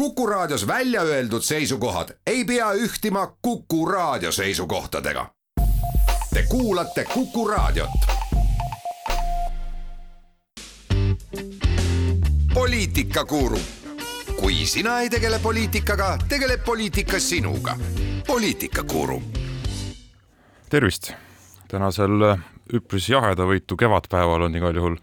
Kuku Raadios välja öeldud seisukohad ei pea ühtima Kuku Raadio seisukohtadega. Te kuulate Kuku Raadiot. poliitikakuru, kui sina ei tegele poliitikaga, tegeleb poliitika sinuga. poliitikakuru. tervist, tänasel üpris jahedavõitu kevadpäeval on igal juhul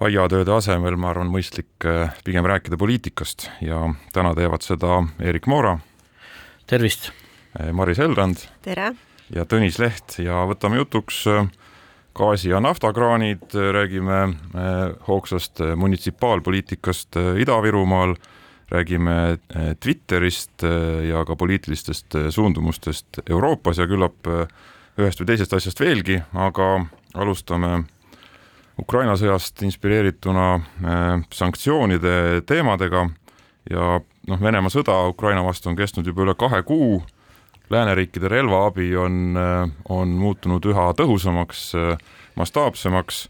aiatööde asemel, ma arvan, mõistlik äh, pigem rääkida poliitikast ja täna teevad seda Erik Moora. tervist! Äh, Maris Elrand. tere! ja Tõnis Leht ja võtame jutuks äh, gaasi- ja naftakraanid, räägime hoogsast munitsipaalpoliitikast Ida-Virumaal, räägime Twitterist ja ka poliitilistest suundumustest Euroopas ja küllap ühest või teisest asjast veelgi, aga alustame Ukraina sõjast inspireerituna äh, sanktsioonide teemadega ja noh, Venemaa sõda Ukraina vastu on kestnud juba üle kahe kuu, lääneriikide relvaabi on, äh, on muutunud üha tõhusamaks, äh, mastaapsemaks,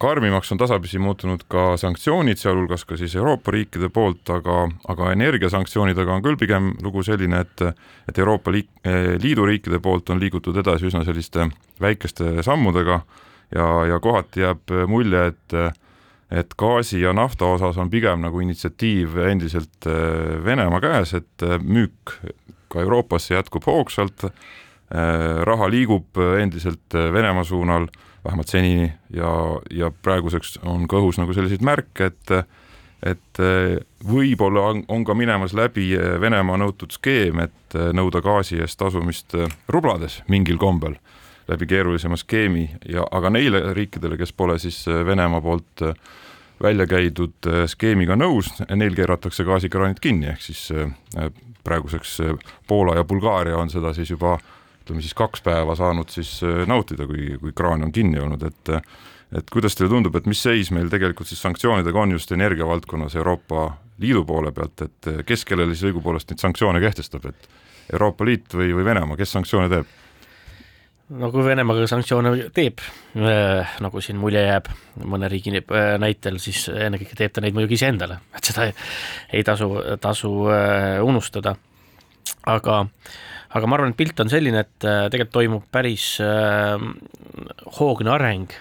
karmimaks on tasapisi muutunud ka sanktsioonid, sealhulgas ka siis Euroopa riikide poolt, aga, aga energiasanktsioonidega on küll pigem lugu selline, et et Euroopa liik-, Liidu riikide poolt on liigutud edasi üsna selliste väikeste sammudega ja, ja kohati jääb mulje, et et gaasi ja nafta osas on pigem nagu initsiatiiv endiselt äh, Venemaa käes, et äh, müük ka Euroopasse jätkub hoogsalt, äh, raha liigub endiselt Venemaa suunal, vähemalt senini, ja, ja praeguseks on ka õhus nagu selliseid märke, et et võib-olla on, on ka minemas läbi Venemaa nõutud skeem, et nõuda gaasi eest tasumist rublades mingil kombel läbi keerulisema skeemi ja aga neile riikidele, kes pole siis äh, Venemaa poolt äh, välja käidud äh, skeemiga nõus, neil keeratakse gaasikraanid kinni, ehk siis praeguseks Poola ja Bulgaaria on seda siis juba ütleme siis kaks päeva saanud siis nautida, kui, kui kraan on kinni olnud, et et kuidas teile tundub, et mis seis meil tegelikult siis sanktsioonidega on just energiavaldkonnas Euroopa Liidu poole pealt, et kes kellele siis õigupoolest neid sanktsioone kehtestab, et Euroopa Liit või, või Venemaa, kes sanktsioone teeb? No kui Venemaaga sanktsioone teeb äh,, nagu siin mulje jääb mõne riigi äh, näitel, siis ennekõike teeb ta neid muidugi iseendale, et seda ei, ei tasu, tasu äh, unustada. aga, aga ma arvan, et pilt on selline, et tegelikult toimub päris hoogne areng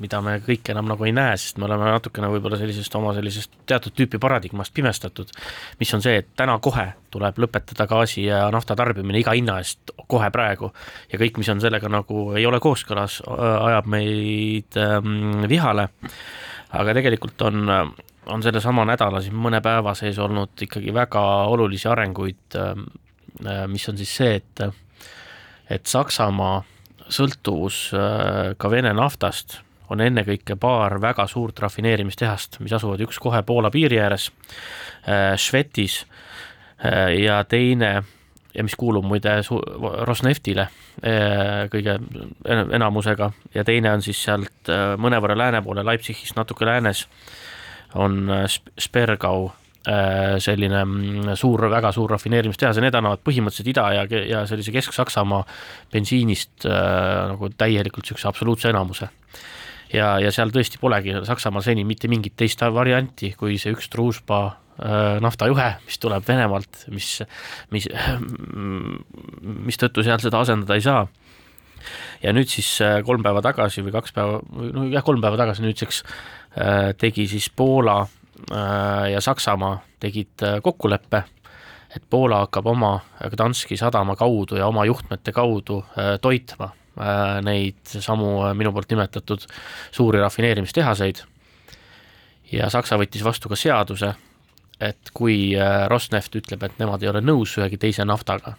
mida me kõik enam nagu ei näe, sest me oleme natukene võib-olla sellisest oma sellisest teatud tüüpi paradigmast pimestatud, mis on see, et täna kohe tuleb lõpetada gaasi ja nafta tarbimine iga hinna eest kohe praegu ja kõik, mis on sellega nagu ei ole kooskõlas, ajab meid ähm, vihale. aga tegelikult on, on sellesama nädala siin mõne päeva sees olnud ikkagi väga olulisi arenguid ähm,, mis on siis see, et et Saksamaa sõltuvus äh, ka Vene naftast on ennekõike paar väga suurt rafineerimistehast, mis asuvad üks kohe Poola piiri ääres, äh, Švetis äh, ja teine ja mis kuulub muide Rosneftile äh, kõige enamusega ja teine on siis sealt mõnevõrra lääne poole, Leipzigist natuke läänes, on Spergau selline mm, suur, väga suur rafineerimistehas ja need annavad põhimõtteliselt Ida- ja, ja sellise Kesk-Saksamaa bensiinist nagu täielikult niisuguse absoluutse enamuse ja, ja seal tõesti polegi Saksamaal seni mitte mingit teist varianti, kui see üks Družba äh, naftajuhe, mis tuleb Venemaalt, mis, mis, mistõttu seal seda asendada ei saa. ja nüüd siis äh, kolm päeva tagasi või kaks päeva, no jah, kolm päeva tagasi nüüdseks äh, tegi siis Poola ja Saksamaa tegid kokkuleppe, et Poola hakkab oma Gdanski sadama kaudu ja oma juhtmete kaudu toitma neid samu äh, minu poolt nimetatud suuri rafineerimistehaseid. Ja Saksa võttis vastu ka seaduse, et kui äh, Rosneft ütleb, et nemad ei ole nõus ühegi teise naftaga,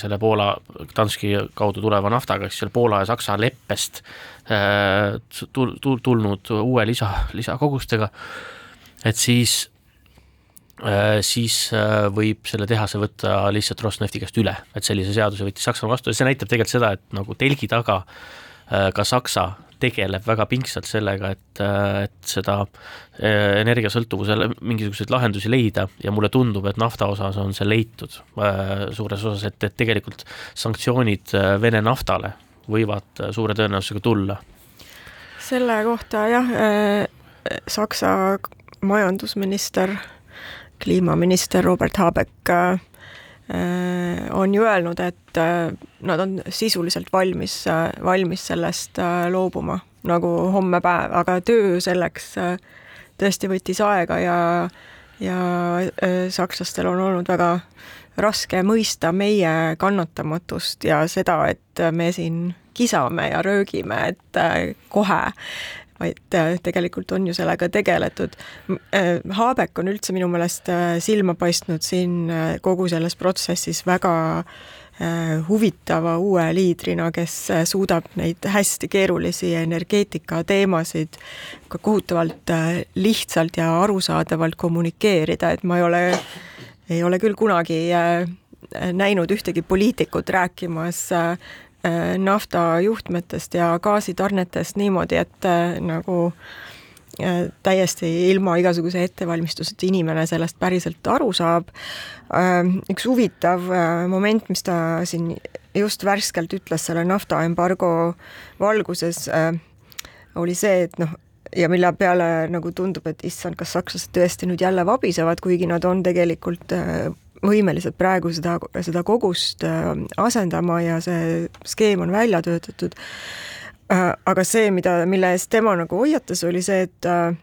selle Poola, Danski kaudu tuleva naftaga, siis selle Poola ja Saksa leppest tul-, tulnud uue lisa, lisakogustega, et siis Äh, siis äh, võib selle tehase võtta lihtsalt Rosnefti käest üle, et sellise seaduse võttis Saksamaa vastu ja see näitab tegelikult seda, et nagu telgi taga äh, ka Saksa tegeleb väga pingsalt sellega, et, et seda energiasõltuvusele mingisuguseid lahendusi leida ja mulle tundub, et nafta osas on see leitud suures osas, et, et tegelikult sanktsioonid Vene naftale võivad suure tõenäosusega tulla. selle kohta jah, Saksa majandusminister kliimaminister Robert Habeck on ju öelnud, et nad on sisuliselt valmis, valmis sellest loobuma nagu homme päev, aga töö selleks tõesti võttis aega ja, ja sakslastel on olnud väga raske mõista meie kannatamatust ja seda, et me siin kisame ja röögime, et äh, kohe, vaid äh, tegelikult on ju sellega tegeletud. Äh, Haabek on üldse minu meelest silma paistnud siin kogu selles protsessis väga huvitava uue liidrina, kes suudab neid hästi keerulisi energeetika teemasid ka kohutavalt lihtsalt ja arusaadavalt kommunikeerida, et ma ei ole, ei ole küll kunagi näinud ühtegi poliitikut rääkimas Äh, nafta juhtmetest ja gaasitarnetest niimoodi, et äh, nagu äh, täiesti ilma igasuguse ettevalmistuseta inimene sellest päriselt aru saab. üks huvitav moment, mis ta siin just värskelt ütles selle naftaembargo valguses, oli see, et noh, ja mille peale nagu tundub, et issand, kas sakslased tõesti nüüd jälle vabisevad, kuigi nad on tegelikult võimelised praegu seda, seda kogust äh, asendama ja see skeem on välja töötatud. Äh, aga see, mida, mille eest tema nagu hoiatas, oli see, et äh,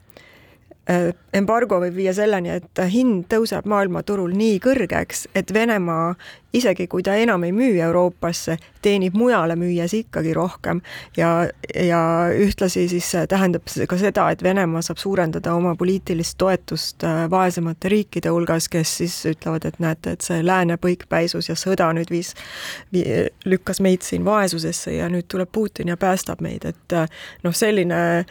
embargo võib viia selleni, et hind tõuseb maailmaturul nii kõrgeks, et Venemaa, isegi kui ta enam ei müü Euroopasse, teenib mujale müües ikkagi rohkem. Ja, ja ühtlasi siis tähendab see ka seda, et Venemaa saab suurendada oma poliitilist toetust äh, vaesemate riikide hulgas, kes siis ütlevad, et näete, et see lääne põikpäisus ja sõda nüüd viis, lükkas meid siin vaesusesse ja nüüd tuleb Putin ja päästab meid, et äh, noh, selline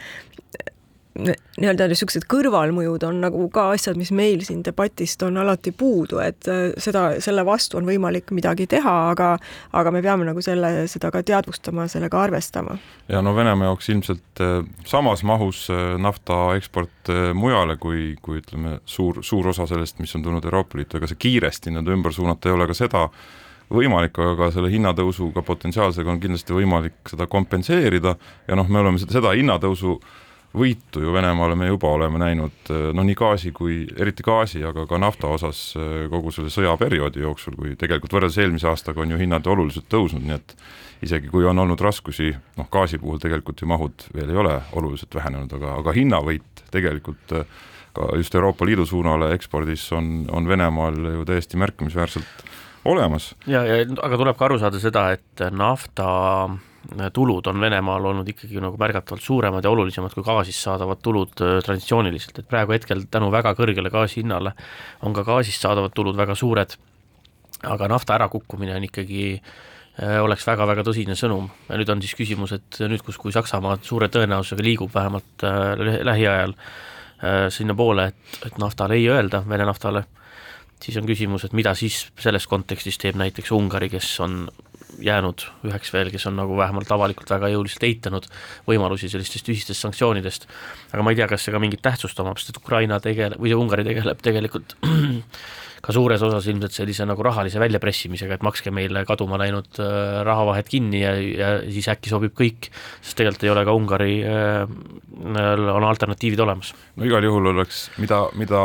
nii-öelda niisugused kõrvalmõjud on nagu ka asjad, mis meil siin debatist on alati puudu, et äh, seda, selle vastu on võimalik midagi teha, aga aga me peame nagu selle, seda ka teadvustama, sellega arvestama. ja no Venemaa jaoks ilmselt äh, samas mahus äh, nafta eksport mujale, kui, kui ütleme, suur, suur osa sellest, mis on tulnud Euroopa Liitu, ega see kiiresti nii-öelda ümber suunata ei ole ka seda võimalik, aga selle hinnatõusuga potentsiaalsega on kindlasti võimalik seda kompenseerida ja noh, me oleme seda, seda hinnatõusu äh, võitu ju Venemaale me juba oleme näinud noh, nii gaasi kui, eriti gaasi, aga ka nafta osas eh, kogu selle sõjaperioodi jooksul, kui tegelikult võrreldes eelmise aastaga on ju hinnad oluliselt tõusnud, nii et isegi kui on olnud raskusi, noh gaasi puhul tegelikult ju mahud veel ei ole oluliselt vähenenud, aga, aga hinnavõit tegelikult eh, ka just Euroopa Liidu suunale ekspordis on, on Venemaal ju täiesti märkimisväärselt olemas. ja, ja aga tuleb ka aru saada seda, et nafta tulud on Venemaal olnud ikkagi nagu märgatavalt suuremad ja olulisemad kui gaasist saadavad tulud äh, traditsiooniliselt, et praegu hetkel tänu väga kõrgele gaasi hinnale on ka gaasist saadavad tulud väga suured, aga nafta ärakukkumine on ikkagi äh, oleks väga-väga tõsine sõnum. Ja nüüd on siis küsimus, et nüüd, kus, kui Saksamaa suure tõenäosusega liigub vähemalt äh, lähiajal sinnapoole, et, et naftale ei öelda, Vene naftale, siis on küsimus, et mida siis selles kontekstis teeb näiteks Ungari, kes on jäänud üheks veel, kes on nagu vähemalt avalikult väga jõuliselt eitanud võimalusi sellistest ühistest sanktsioonidest, aga ma ei tea, kas see ka mingit tähtsust omab, sest et Ukraina tegeleb, või Ungari tegeleb tegelikult ka suures osas ilmselt sellise nagu rahalise väljapressimisega, et makske meile kaduma läinud äh, rahavahed kinni ja, ja siis äkki sobib kõik, sest tegelikult ei ole ka Ungari äh,, on alternatiivid olemas. no igal juhul oleks, mida, mida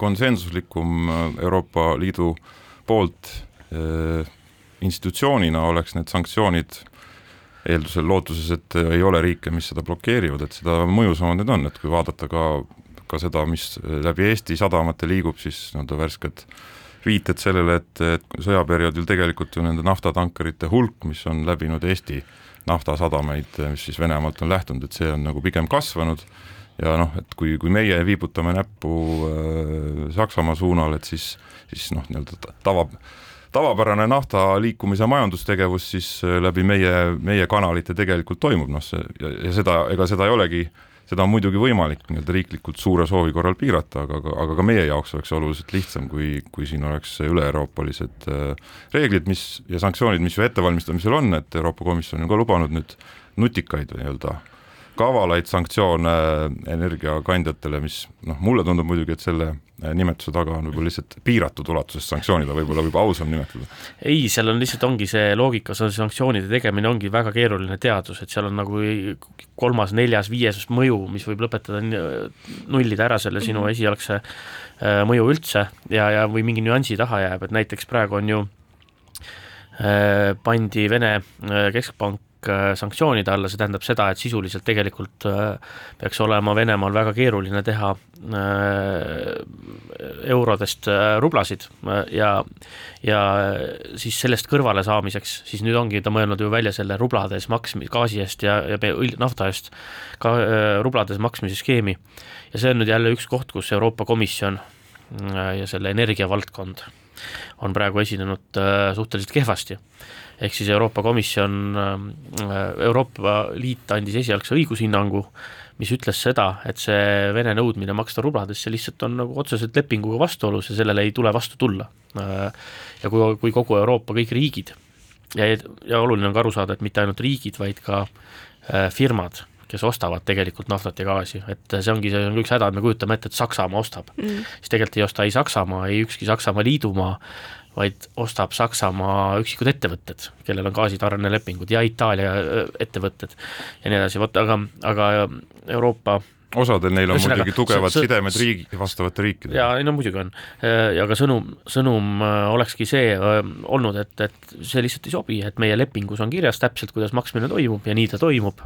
konsensuslikum Euroopa Liidu poolt äh, institutsioonina oleks need sanktsioonid eeldusel, lootuses, et ei ole riike, mis seda blokeerivad, et seda mõjusamad need on, et kui vaadata ka, ka seda, mis läbi Eesti sadamate liigub, siis nii-öelda värsked viited sellele, et, et sõjaperioodil tegelikult ju nende naftatankerite hulk, mis on läbinud Eesti naftasadamaid, mis siis Venemaalt on lähtunud, et see on nagu pigem kasvanud. Ja noh, et kui, kui meie viibutame näppu äh, Saksamaa suunal, et siis, siis noh, nii-öelda tava, tavapärane nafta liikumise majandustegevus siis äh, läbi meie, meie kanalite tegelikult toimub, noh see ja, ja seda, ega seda ei olegi, seda on muidugi võimalik nii-öelda riiklikult suure soovi korral piirata, aga, aga ka meie jaoks oleks oluliselt lihtsam, kui, kui siin oleks üle-euroopalised äh, reeglid, mis ja sanktsioonid, mis ju ettevalmistamisel on, et Euroopa Komisjon on ka lubanud nüüd nutikaid nii-öelda kavalaid sanktsioone energiakandjatele, mis noh, mulle tundub muidugi, et selle nimetuse taga on võib-olla lihtsalt piiratud ulatuses sanktsioonid, võib-olla võib ausam nimetada. ei, seal on lihtsalt, ongi see loogika, see sanktsioonide tegemine ongi väga keeruline teadus, et seal on nagu kolmas, neljas, viies mõju, mis võib lõpetada, nullida ära selle sinu mhm. esialgse äh, mõju üldse ja, ja või mingi nüansi taha jääb, et näiteks praegu on ju äh, pandi Vene äh, keskpank Äh, sanktsioonide alla, see tähendab seda, et sisuliselt tegelikult äh, peaks olema Venemaal väga keeruline teha äh, eurodest rublasid ja, ja siis sellest kõrvale saamiseks, siis nüüd ongi ta mõelnud ju välja selle rublades maksmise, gaasi eest ja, ja nafta eest ka rublades maksmise skeemi. ja see on nüüd jälle üks koht, kus Euroopa Komisjon ja selle energiavaldkond on praegu esinenud suhteliselt kehvasti ehk siis Euroopa Komisjon, äh, Euroopa Liit andis esialgse õigushinnangu, mis ütles seda, et see Vene nõudmine maksta rublades, see lihtsalt on nagu otseselt lepinguga vastuolus ja sellele ei tule vastu tulla. Äh, ja kui, kui kogu Euroopa kõik riigid ja, ja oluline on ka aru saada, et mitte ainult riigid, vaid ka äh, firmad, kes ostavad tegelikult naftat ja gaasi, et see ongi, see on üks häda, et me kujutame ette, et Saksamaa ostab. Mm., siis tegelikult ei osta ei Saksamaa, ei ükski Saksamaa liidumaa, vaid ostab Saksamaa üksikud ettevõtted, kellel on gaasitarnelepingud ja Itaalia ettevõtted ja nii edasi, vot aga, aga Euroopa osadel neil on muidugi tugevad sõ, sidemed riigi, vastavate riikidega. jaa, ei no muidugi on. ja ka sõnum, sõnum olekski see olnud, et, et see lihtsalt ei sobi, et meie lepingus on kirjas täpselt, kuidas maksmine toimub ja nii ta toimub,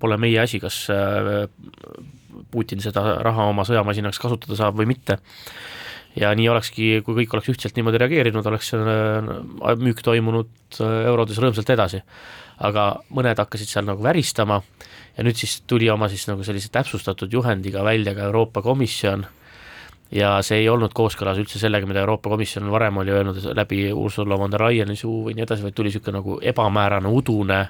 pole meie asi, kas Putin seda raha oma sõjamasinaks kasutada saab või mitte ja nii olekski, kui kõik oleks ühtselt niimoodi reageerinud, oleks äh, müük toimunud äh, eurodes rõõmsalt edasi. aga mõned hakkasid seal nagu väristama ja nüüd siis tuli oma siis nagu sellise täpsustatud juhendiga välja ka Euroopa Komisjon ja see ei olnud kooskõlas üldse sellega, mida Euroopa Komisjon varem oli öelnud läbi Ursula von der Leyeni suu või nii edasi, vaid tuli niisugune nagu ebamäärane udune,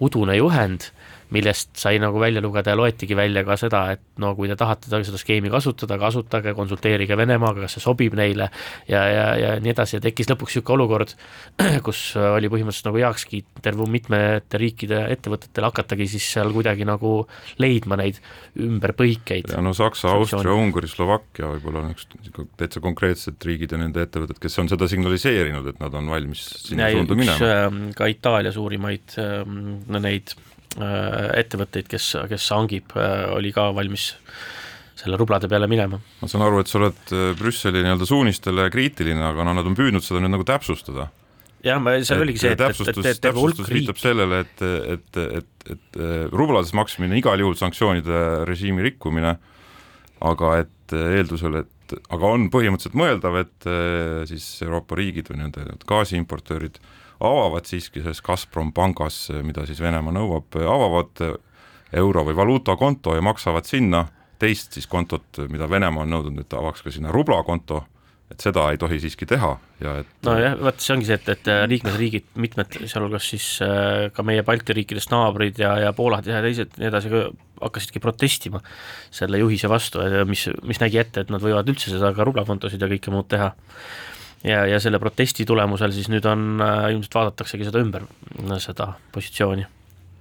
udune juhend millest sai nagu välja lugeda ja loetigi välja ka seda, et no kui te tahate seda skeemi kasutada, kasutage, konsulteerige Venemaaga, kas see sobib neile ja, ja, ja nii edasi ja tekkis lõpuks niisugune olukord, kus oli põhimõtteliselt nagu heakskiit terve mitmete riikide ettevõtetel hakatagi siis seal kuidagi nagu leidma neid ümberpõikeid. ja no Saksa, Austria, Ungari, Slovakkia võib-olla on üks täitsa konkreetsed riigid ja nende ettevõtted, kes on seda signaliseerinud, et nad on valmis sinna suunda minema. Ähm, ka Itaalia suurimaid ähm, neid Äh, ettevõtteid, kes, kes hangib, äh, oli ka valmis selle rublade peale minema. ma saan aru, et sa oled äh, Brüsseli nii-öelda suunistele kriitiline, aga no nad on püüdnud seda nüüd nagu täpsustada. jah, ma, seal oligi see, et, et, et, et terve hulk riik viitab sellele, et, et, et, et rublades maksmine igal juhul sanktsioonide režiimi rikkumine, aga et eeldusel, et aga on põhimõtteliselt mõeldav, et siis Euroopa riigid või nende gaasiimportöörid äh, avavad siiski selles Gazprom pangas, mida siis Venemaa nõuab, avavad euro- või valuutakonto ja maksavad sinna teist siis kontot, mida Venemaa on nõudnud, et avaks ka sinna rublakonto, et seda ei tohi siiski teha ja et nojah, vot see ongi see, et, et liikmesriigid, mitmed, sealhulgas siis äh, ka meie Balti riikidest naabrid ja, ja Poolad ja teised nii edasi, hakkasidki protestima selle juhise vastu, mis, mis nägi ette, et nad võivad üldse seda ka rublakontosid ja kõike muud teha ja, ja selle protesti tulemusel siis nüüd on äh,, ilmselt vaadataksegi seda ümber, seda positsiooni.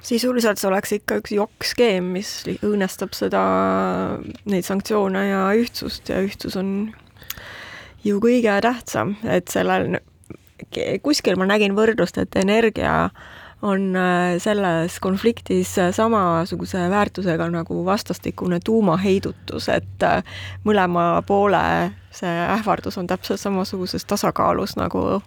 Sisuliselt see oleks ikka üks jokk-skeem, mis õõnestab seda, neid sanktsioone ja ühtsust ja ühtsus on ju kõige tähtsam, et sellel, kuskil ma nägin võrdlust, et energia äh, on äh, selles konfliktis äh, samasuguse väärtusega nagu vastastikune tuumaheidutus, et äh, mõlema poole see ähvardus on täpselt samasuguses tasakaalus nagu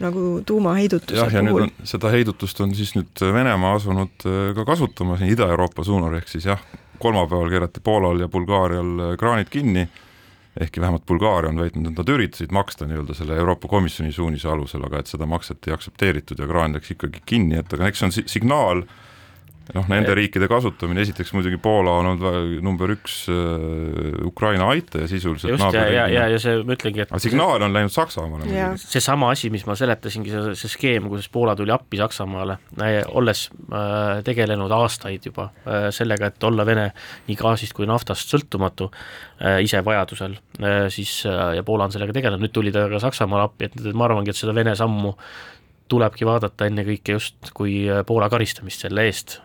nagu tuumaheidutuse jah, ja puhul. seda heidutust on siis nüüd Venemaa asunud ka kasutama siin Ida-Euroopa suunal, ehk siis jah, kolmapäeval keerati Poolal ja Bulgaarial kraanid kinni ehkki vähemalt Bulgaaria on väitnud, et nad üritasid maksta nii-öelda selle Euroopa Komisjoni suunise alusel, aga et seda makset ei aktsepteeritud ja kraan läks ikkagi kinni, et aga eks see on signaal noh, nende riikide kasutamine, esiteks muidugi Poola on olnud number üks äh, Ukraina aitaja sisuliselt. just, ja, ja, ja, ja see, ma ütlengi, et aga signaal on läinud Saksamaale seesama asi, mis ma seletasingi, see, see skeem, kuidas Poola tuli appi Saksamaale äh,, olles äh, tegelenud aastaid juba äh, sellega, et olla Vene nii gaasist kui naftast sõltumatu äh, ise vajadusel äh,, siis äh, ja Poola on sellega tegelenud, nüüd tuli ta ka Saksamaale appi, et ma arvangi, et seda Vene sammu tulebki vaadata ennekõike just kui Poola karistamist selle eest,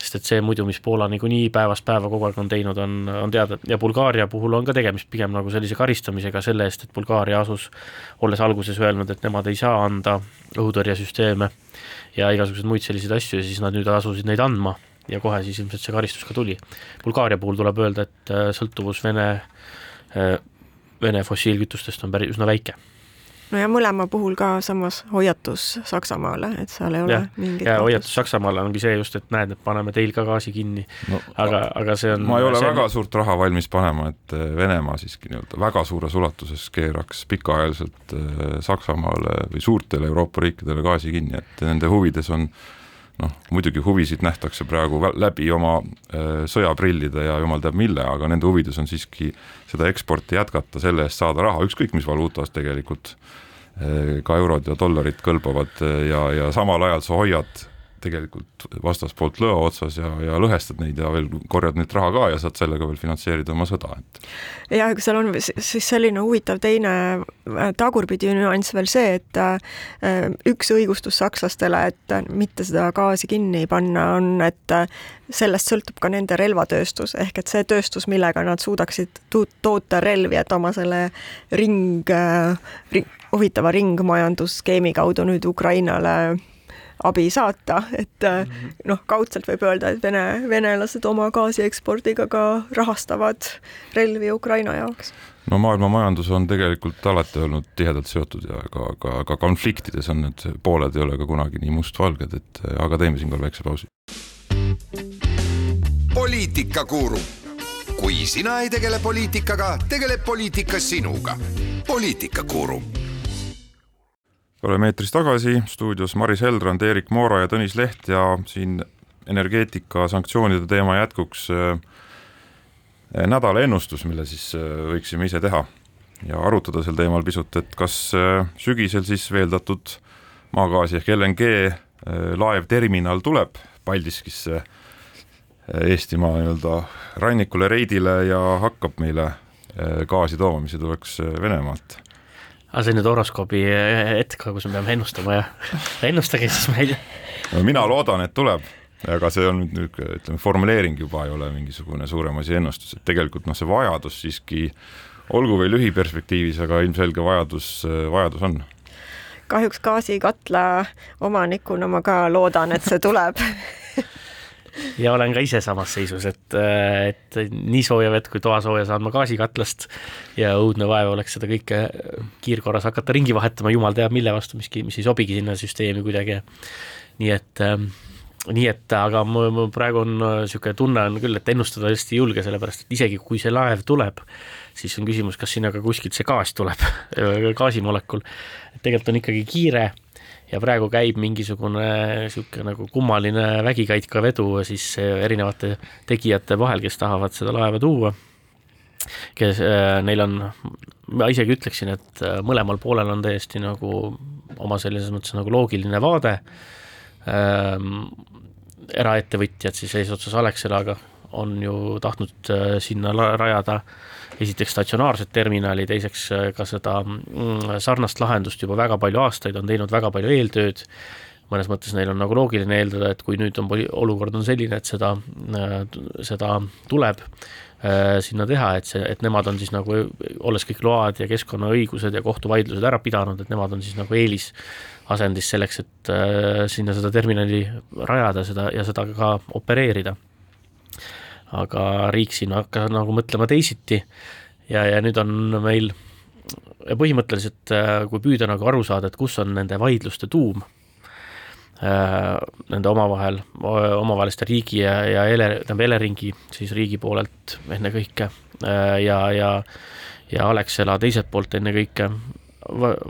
sest et see muidu, mis Poola niikuinii päevast päeva kogu aeg on teinud, on, on teada ja Bulgaaria puhul on ka tegemist pigem nagu sellise karistamisega selle eest, et Bulgaaria asus, olles alguses öelnud, et nemad ei saa anda õhutõrjesüsteeme ja igasuguseid muid selliseid asju ja siis nad nüüd asusid neid andma ja kohe siis ilmselt see karistus ka tuli. Bulgaaria puhul tuleb öelda, et äh, sõltuvus Vene, äh, Vene fossiilkütustest on päris üsna väike no ja mõlema puhul ka samas hoiatus Saksamaale, et seal ei ole ja, mingit ja hoiatus Saksamaale ongi see just, et näed, et paneme teil ka gaasi kinni no,. aga, aga see on ma ei ole see väga suurt raha valmis panema, et äh, Venemaa siiski nii-öelda väga suures ulatuses keeraks pikaajaliselt Saksamaale või suurtele Euroopa riikidele gaasi kinni, et nende huvides on noh, muidugi huvisid nähtakse praegu läbi oma äh, sõjaprillide ja jumal teab mille, aga nende huvides on siiski seda eksporti jätkata, selle eest saada raha, ükskõik mis valuutas tegelikult äh, ka eurod ja dollarid kõlbavad äh, ja, ja samal ajal sa hoiad tegelikult vastaspoolt lõa otsas ja, ja lõhestad neid ja veel korjad neilt raha ka ja saad sellega veel finantseerida oma sõda, et. ja aga seal on siis selline huvitav teine äh, tagurpidi nüanss veel see, et äh, üks õigustus sakslastele, et mitte seda gaasi kinni panna, on, et äh, sellest sõltub ka nende relvatööstus, ehk et see tööstus, millega nad suudaksid toota relvi, et oma selle ring, ring, huvitava ringmajandusskeemi kaudu nüüd Ukrainale abi saata, et mhm. noh, kaudselt võib öelda, et Vene, venelased oma gaasiekspordiga ka rahastavad relvi Ukraina jaoks. no maailma majandus on tegelikult alati olnud tihedalt seotud ja ka, ka, ka konfliktides on need pooled ei ole ka kunagi nii mustvalged, et aga teeme siinkohal väikse pausi. poliitikakuru, kui sina ei tegele poliitikaga, tegeleb poliitika sinuga. poliitikakuru oleme eetris tagasi, stuudios Maris Heldrand, Erik Moora ja Tõnis Leht ja siin energeetika sanktsioonide teema jätkuks äh, nädala ennustus, mille siis äh, võiksime ise teha ja arutada sel teemal pisut, et kas äh, sügisel siis veeldatud maagaasi ehk LNG laevterminal tuleb Paldiskisse Eestimaa nii-öelda rannikule reidile ja hakkab meile gaasi tooma, mis tuleks Venemaalt aga see on nüüd horoskoobi hetk, kus me peame ennustama ja ennustage siis meil. no mina loodan, et tuleb, aga see on nüüd niisugune, ütleme, formuleering juba ei ole mingisugune suurem asi ennustus, et tegelikult noh, see vajadus siiski olgu või lühiperspektiivis, aga ilmselge vajadus, vajadus on. Kahjuks gaasikatla omanikuna ma ka loodan, et see tuleb ja olen ka ise samas seisus, et, et nii sooja vett kui toasooja saan ma gaasikatlast ja õudne vaev oleks seda kõike kiirkorras hakata ringi vahetama, jumal teab mille vastu, miski, mis ei sobigi sinna süsteemi kuidagi. nii et äh, nii et aga mul, mul praegu on niisugune tunne on küll, et ennustada hästi ei julge, sellepärast et isegi kui see laev tuleb, siis on küsimus, kas sinna ka kuskilt see gaas tuleb gaasimolekul. tegelikult on ikkagi kiire ja praegu käib mingisugune niisugune nagu kummaline vägikaikavedu siis erinevate tegijate vahel, kes tahavad seda laeva tuua, kes, äh, neil on, ma isegi ütleksin, et äh, mõlemal poolel on täiesti nagu oma sellises mõttes nagu loogiline vaade. Ähm,, eraettevõtjad siis eesotsas Alexelaga on ju tahtnud sinna rajada äh, esiteks statsionaarset terminali, teiseks äh, ka seda mm, sarnast lahendust juba väga palju aastaid, on teinud väga palju eeltööd, mõnes mõttes neil on nagu loogiline eeldada, et kui nüüd on olukord on selline, et seda, äh, seda tuleb äh, sinna teha, et see, et nemad on siis nagu, olles kõik load ja keskkonnaõigused ja kohtuvaidlused ära pidanud, et nemad on siis nagu eelisasendis selleks, et sinna seda terminali rajada, seda ja seda ka opereerida aga riik siin hakkas nagu mõtlema teisiti. Ja, ja nüüd on meil põhimõtteliselt, äh, kui püüda nagu aru saada, et kus on nende vaidluste tuum, äh, nende omavahel, omavaheliste riigi ja, ja Ele-, tähendab Eleringi siis riigi poolelt ennekõike äh, ja, ja ja Alexela teiselt poolt ennekõike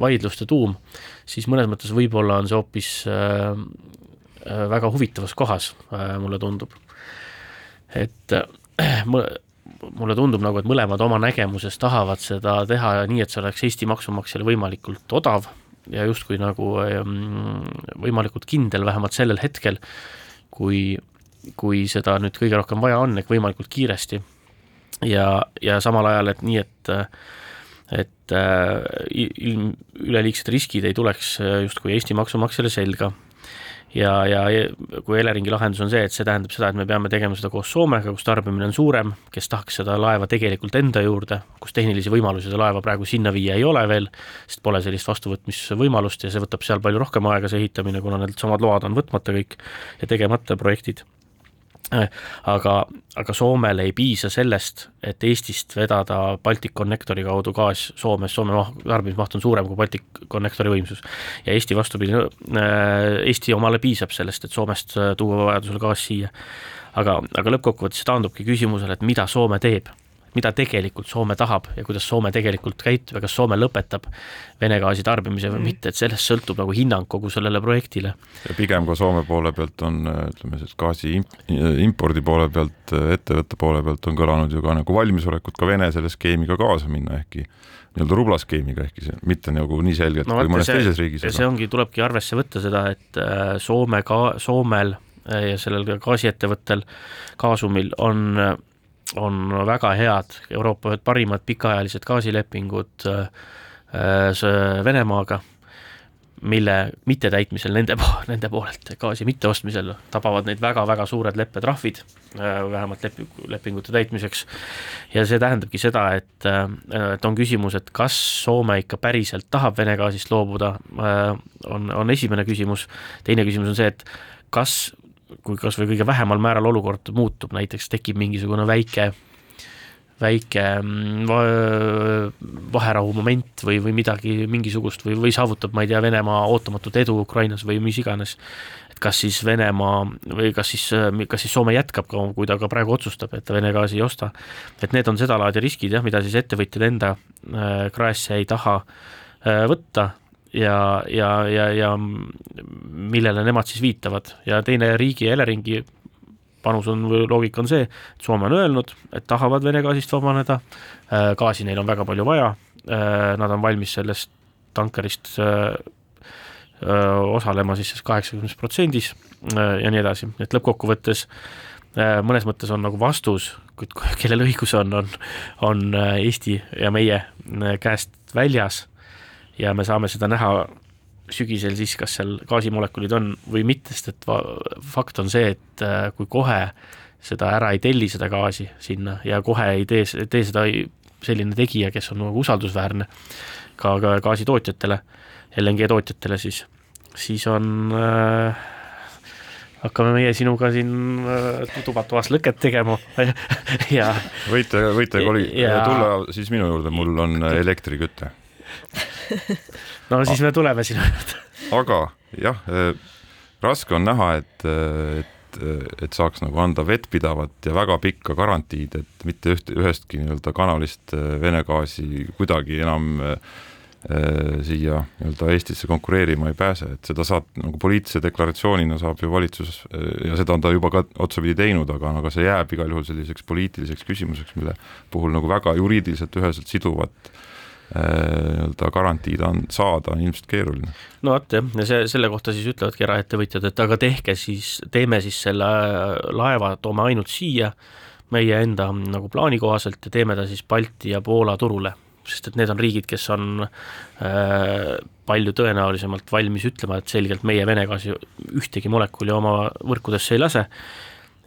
vaidluste tuum, siis mõnes mõttes võib-olla on see hoopis väga huvitavas kohas, mulle tundub et äh, mulle tundub nagu, et mõlemad oma nägemuses tahavad seda teha nii, et see oleks Eesti maksumaksjale võimalikult odav ja justkui nagu ähm, võimalikult kindel, vähemalt sellel hetkel, kui, kui seda nüüd kõige rohkem vaja on, ehk võimalikult kiiresti. ja, ja samal ajal, et nii, et et äh, ilm, üleliigsed riskid ei tuleks äh, justkui Eesti maksumaksjale selga ja, ja kui Eleringi lahendus on see, et see tähendab seda, et me peame tegema seda koos Soomega, kus tarbimine on suurem, kes tahaks seda laeva tegelikult enda juurde, kus tehnilisi võimalusi seda laeva praegu sinna viia ei ole veel, sest pole sellist vastuvõtmisvõimalust ja see võtab seal palju rohkem aega, see ehitamine, kuna needsamad load on võtmata kõik ja tegemata projektid aga, aga Soomele ei piisa sellest, et Eestist vedada Balticconnectori kaudu gaas Soomes, Soome tarbimismaht on suurem kui Balticconnectori võimsus. ja Eesti vastupidi, äh, Eesti omale piisab sellest, et Soomest äh, tuua vajadusel gaas siia. aga, aga lõppkokkuvõttes see taandubki küsimusele, et mida Soome teeb mida tegelikult Soome tahab ja kuidas Soome tegelikult käitub ja kas Soome lõpetab Vene gaasi tarbimise või mm. mitte, et sellest sõltub nagu hinnang kogu sellele projektile. ja pigem ka Soome poole pealt on, ütleme siis gaasi impordi poole pealt, ettevõtte poole pealt on kõlanud ju ka nagu valmisolekut ka Vene selle skeemiga kaasa minna, ehkki nii-öelda rublaskeemiga, ehkki see mitte nagu nii selgelt no, kui mõnes see, teises riigis. see ongi, tulebki arvesse võtta seda, et äh, Soome ka, Soomel äh, ja sellel gaasiettevõttel Gasumil on on väga head, Euroopa ühed parimad pikaajalised gaasilepingud äh, äh, Venemaaga, mille mittetäitmisel nende, nende poolelt, gaasi mitteostmisel tabavad neid väga-väga suured leppetrahvid, äh, vähemalt lepi-, lepingute täitmiseks, ja see tähendabki seda, et, et on küsimus, et kas Soome ikka päriselt tahab Vene gaasist loobuda, on, on esimene küsimus, teine küsimus on see, et kas kui kas või kõige vähemal määral olukord muutub, näiteks tekib mingisugune väike, väike mm, vaherahu moment või, või midagi mingisugust või, või saavutab, ma ei tea, Venemaa ootamatut edu Ukrainas või mis iganes, et kas siis Venemaa või kas siis, kas siis Soome jätkab ka, kui ta ka praegu otsustab, et ta Vene gaasi ei osta, et need on sedalaadi riskid jah, mida siis ettevõtjad enda äh, kraesse ei taha äh, võtta ja, ja, ja, ja millele nemad siis viitavad. Ja teine riigi ja Eleringi panus on või loogika on see, et Soome on öelnud, et tahavad Vene gaasist vabaneda, äh, gaasi neil on väga palju vaja, äh, nad on valmis sellest tankerist äh, osalema siis kaheksakümnes protsendis ja nii edasi, et lõppkokkuvõttes mõnes mõttes on nagu vastus, kellel õigus on, on, on Eesti ja meie käest väljas ja me saame seda näha sügisel siis, kas seal gaasimolekulid on või mitte, sest et fakt on see, et äh, kui kohe seda ära ei telli, seda gaasi sinna ja kohe ei tee, tee seda selline tegija, kes on nagu usaldusväärne ka, ka gaasitootjatele, LNG tootjatele, siis, siis on äh, hakkame meie sinuga siin äh, tubatoas lõket tegema ja võite, võite koli, tulla siis minu juurde, mul on elektriküte no siis me tuleme sinu juurde. aga jah, äh, raske on näha, et, äh, et, äh, et saaks nagu anda vettpidavat ja väga pikka garantiid, et mitte üht, ühestki nii-öelda kanalist Vene gaasi kuidagi enam siia nii-öelda Eestisse konkureerima ei pääse, et seda saab nagu poliitilise deklaratsioonina saab ju valitsus ja seda on ta juba ka otsapidi teinud, aga, aga see jääb igal juhul selliseks poliitiliseks küsimuseks, mille puhul nagu väga juriidiliselt üheselt siduvat Äh, nii-öelda garantiid on, saada on ilmselt keeruline. no vot jah, ja see, selle kohta siis ütlevadki eraettevõtjad, et aga tehke siis, teeme siis selle laeva, toome ainult siia meie enda nagu plaani kohaselt ja teeme ta siis Balti ja Poola turule, sest et need on riigid, kes on äh, palju tõenäolisemalt valmis ütlema, et selgelt meie Vene gaasi ühtegi molekuli oma võrkudesse ei lase.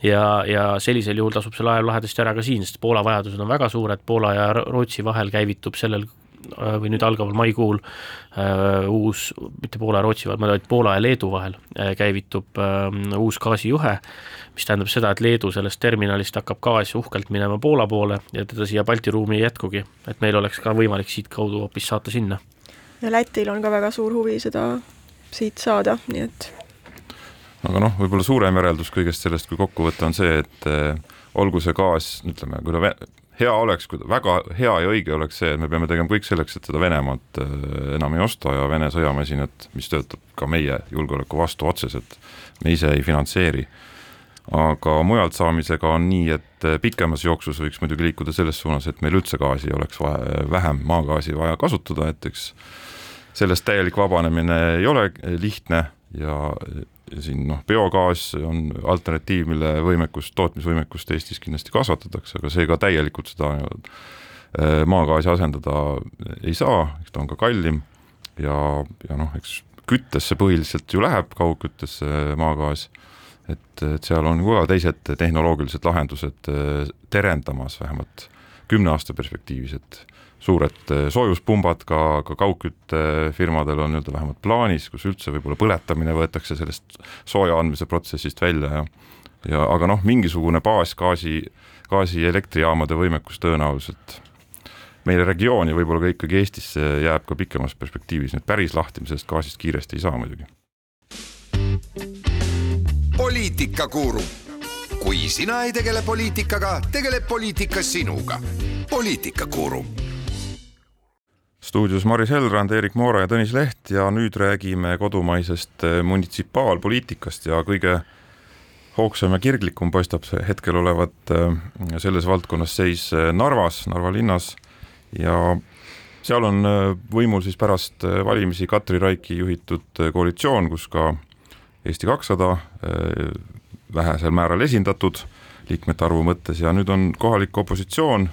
Ja, ja sellisel juhul tasub see laev lahedasti ära ka siin, sest Poola vajadused on väga suured, Poola ja Rootsi vahel käivitub sellel Äh, või nüüd algaval maikuul äh, uus, mitte Poola ja Rootsi, vaid Poola ja Leedu vahel äh, käivitub uus gaasijuhe, mis tähendab seda, et Leedu sellest terminalist hakkab gaas uhkelt minema Poola poole ja teda siia Balti ruumi ei jätkugi, et meil oleks ka võimalik siitkaudu hoopis saata sinna. ja Lätil on ka väga suur huvi seda siit saada, nii et aga noh, võib-olla suurem järeldus kõigest sellest, kui kokku võtta, on see, et olgu see gaas, ütleme, kui ta hea oleks, kui väga hea ja õige oleks see, et me peame tegema kõik selleks, et seda Venemaad äh, enam ei osta ja Vene sõjamasinat, mis töötab ka meie julgeoleku vastu otseselt, me ise ei finantseeri. aga mujalt saamisega on nii, et äh, pikemas jooksus võiks muidugi liikuda selles suunas, et meil üldse gaasi oleks vaja, vähem maagaasi vaja kasutada, et eks sellest täielik vabanemine ei ole lihtne ja siin noh, biogaas on alternatiiv, mille võimekust, tootmisvõimekust Eestis kindlasti kasvatatakse, aga see ka täielikult seda äh, maagaasi asendada ei saa, eks ta on ka kallim ja, ja noh, eks küttesse põhiliselt ju läheb, kaugküttesse maagaas, et, et seal on ka teised tehnoloogilised lahendused terendamas vähemalt kümne aasta perspektiivis, et suured eh, soojuspumbad ka, ka kaugküttefirmadel on nii-öelda vähemalt plaanis, kus üldse võib-olla põletamine võetakse sellest sooja andmise protsessist välja ja ja aga noh, mingisugune baasgaasi, gaasielektrijaamade võimekus tõenäoliselt meile regiooni, võib-olla ka ikkagi Eestisse jääb ka pikemas perspektiivis, nüüd päris lahti me sellest gaasist kiiresti ei saa muidugi. poliitikakuru, kui sina ei tegele poliitikaga, tegeleb poliitika sinuga. poliitikakuru stuudios Maris Helrand, Erik Moora ja Tõnis Leht ja nüüd räägime kodumaisest eh, munitsipaalpoliitikast ja kõige hoogsam ja kirglikum paistab see hetkel olevat eh, selles valdkonnas seis eh, Narvas, Narva linnas. Ja seal on võimul siis pärast valimisi Katri Raiki juhitud koalitsioon, kus ka Eesti kakssada vähesel määral esindatud liikmete arvu mõttes. Ja nüüd on kohalik opositsioon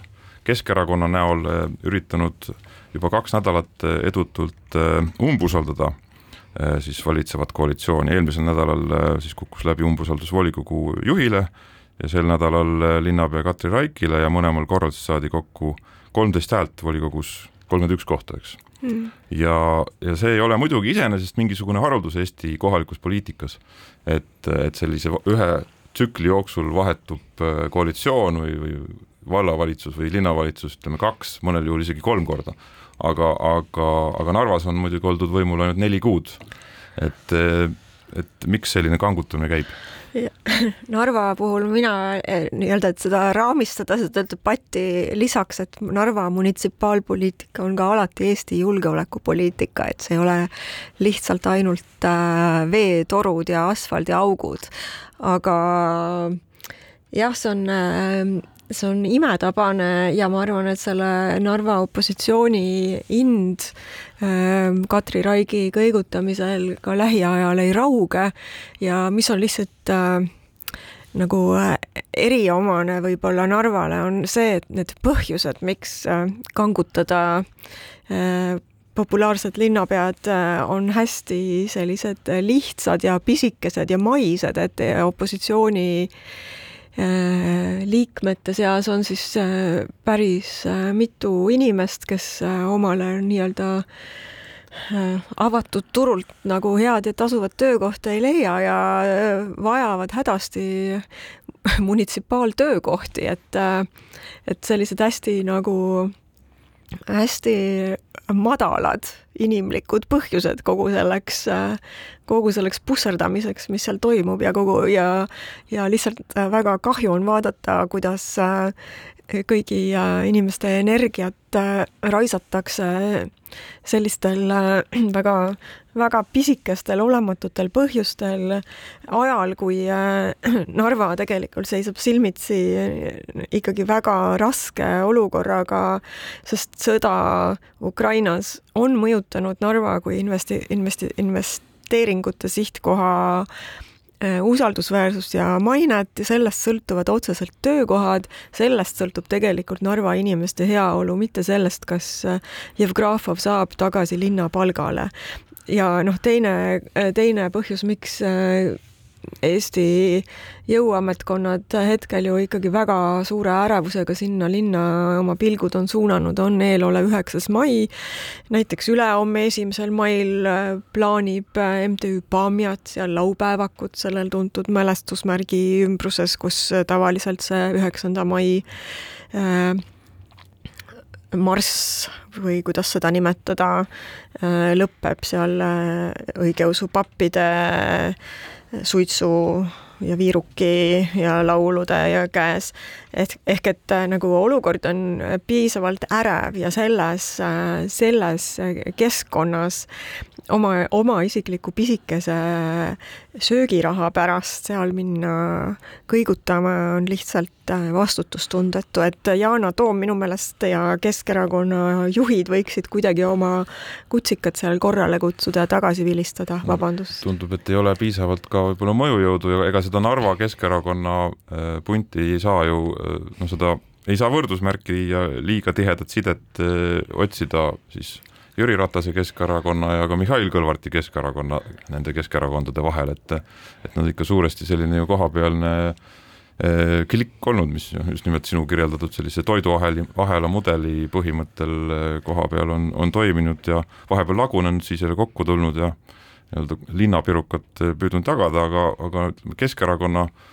Keskerakonna näol üritanud juba kaks nädalat eh, edutult eh, umbusaldada eh, siis valitsevat koalitsiooni, eelmisel nädalal siis kukkus läbi umbusaldus volikogu juhile ja sel nädalal linnapea Katri Raikile ja mõlemal korral siis saadi kokku kolmteist häält volikogus, kolmkümmend üks kohta, eks. Mm.. ja, ja see ei ole muidugi iseenesest mingisugune haruldus Eesti kohalikus poliitikas, et, et sellise ühe tsükli jooksul vahetub koalitsioon või, või vallavalitsus või linnavalitsus, ütleme kaks, mõnel juhul isegi kolm korda aga, aga, aga Narvas on muidugi oldud võimul ainult neli kuud. et, et miks selline kangutamine käib? Narva puhul mina eh, nii-öelda, et seda raamistada, seda debatti lisaks, et Narva munitsipaalpoliitika on ka alati Eesti julgeolekupoliitika, et see ei ole lihtsalt ainult äh, veetorud ja asfaldiaugud, aga jah, see on äh, see on imetabane ja ma arvan, et selle Narva opositsiooni ind ähm, Katri Raigi kõigutamisel ka lähiajal ei rauge ja mis on lihtsalt äh, nagu äh, eriomane võib-olla Narvale, on see, et need põhjused, miks äh, kangutada populaarsed linnapead on hästi sellised lihtsad ja pisikesed ja maised, et opositsiooni liikmete seas on siis äh, päris äh, mitu inimest, kes omale nii-öelda avatud turult nagu head ja tasuvat töökohta ei leia ja vajavad hädasti munitsipaaltöökohti, et, et sellised hästi nagu hästi madalad inimlikud põhjused kogu selleks, kogu selleks pusserdamiseks, mis seal toimub ja kogu ja, ja lihtsalt väga kahju on vaadata, kuidas kõigi inimeste energiat raisatakse sellistel väga, väga pisikestel olematutel põhjustel ajal, kui Narva tegelikult seisab silmitsi ikkagi väga raske olukorraga, sest sõda Ukrainas on mõjutanud Narva kui investi-, investi-, investeeringute sihtkoha Äh, usaldusväärsust ja mainet ja sellest sõltuvad otseselt töökohad, sellest sõltub tegelikult Narva inimeste heaolu, mitte sellest, kas äh, Jevgrafov saab tagasi linna palgale. Ja noh, teine, äh, teine põhjus, miks Eesti jõuametkonnad hetkel ju ikkagi väga suure ärevusega sinna linna oma pilgud on suunanud, on eelolev üheksas mai. näiteks ülehomme, esimesel mail äh, plaanib äh, MTÜ Pamjat seal laupäevakut sellel tuntud mälestusmärgi ümbruses, kus äh, tavaliselt see üheksanda mai äh, marss või kuidas seda nimetada, lõpeb seal õigeusu pappide suitsu ja viiruki ja laulude ja käes. ehk, ehk et äh, nagu olukord on piisavalt ärev ja selles, äh, selles keskkonnas oma, oma isikliku pisikese söögiraha pärast seal minna kõigutama on lihtsalt äh, vastutustundetu, et Yana Toom minu meelest ja Keskerakonna juhid võiksid kuidagi oma kutsikad seal korrale kutsuda ja tagasi vilistada, vabandust. tundub, et ei ole piisavalt ka võib-olla mõjujõudu ja ega seda Narva Keskerakonna äh, punti ei saa ju äh, noh, seda ei saa võrdusmärki ja liiga tihedat sidet otsida siis Jüri Ratase Keskerakonna ja ka Mihhail Kõlvarti Keskerakonna, nende Keskerakondade vahel, et et nad ikka suuresti selline ju kohapealne eh, klikk olnud, mis just nimelt sinu kirjeldatud sellise toiduaheli, ahela mudeli põhimõttel eh, koha peal on, on toiminud ja vahepeal lagunenud, siis jälle kokku tulnud ja nii-öelda linnapirukat püüdnud tagada, aga, aga Keskerakonna äh,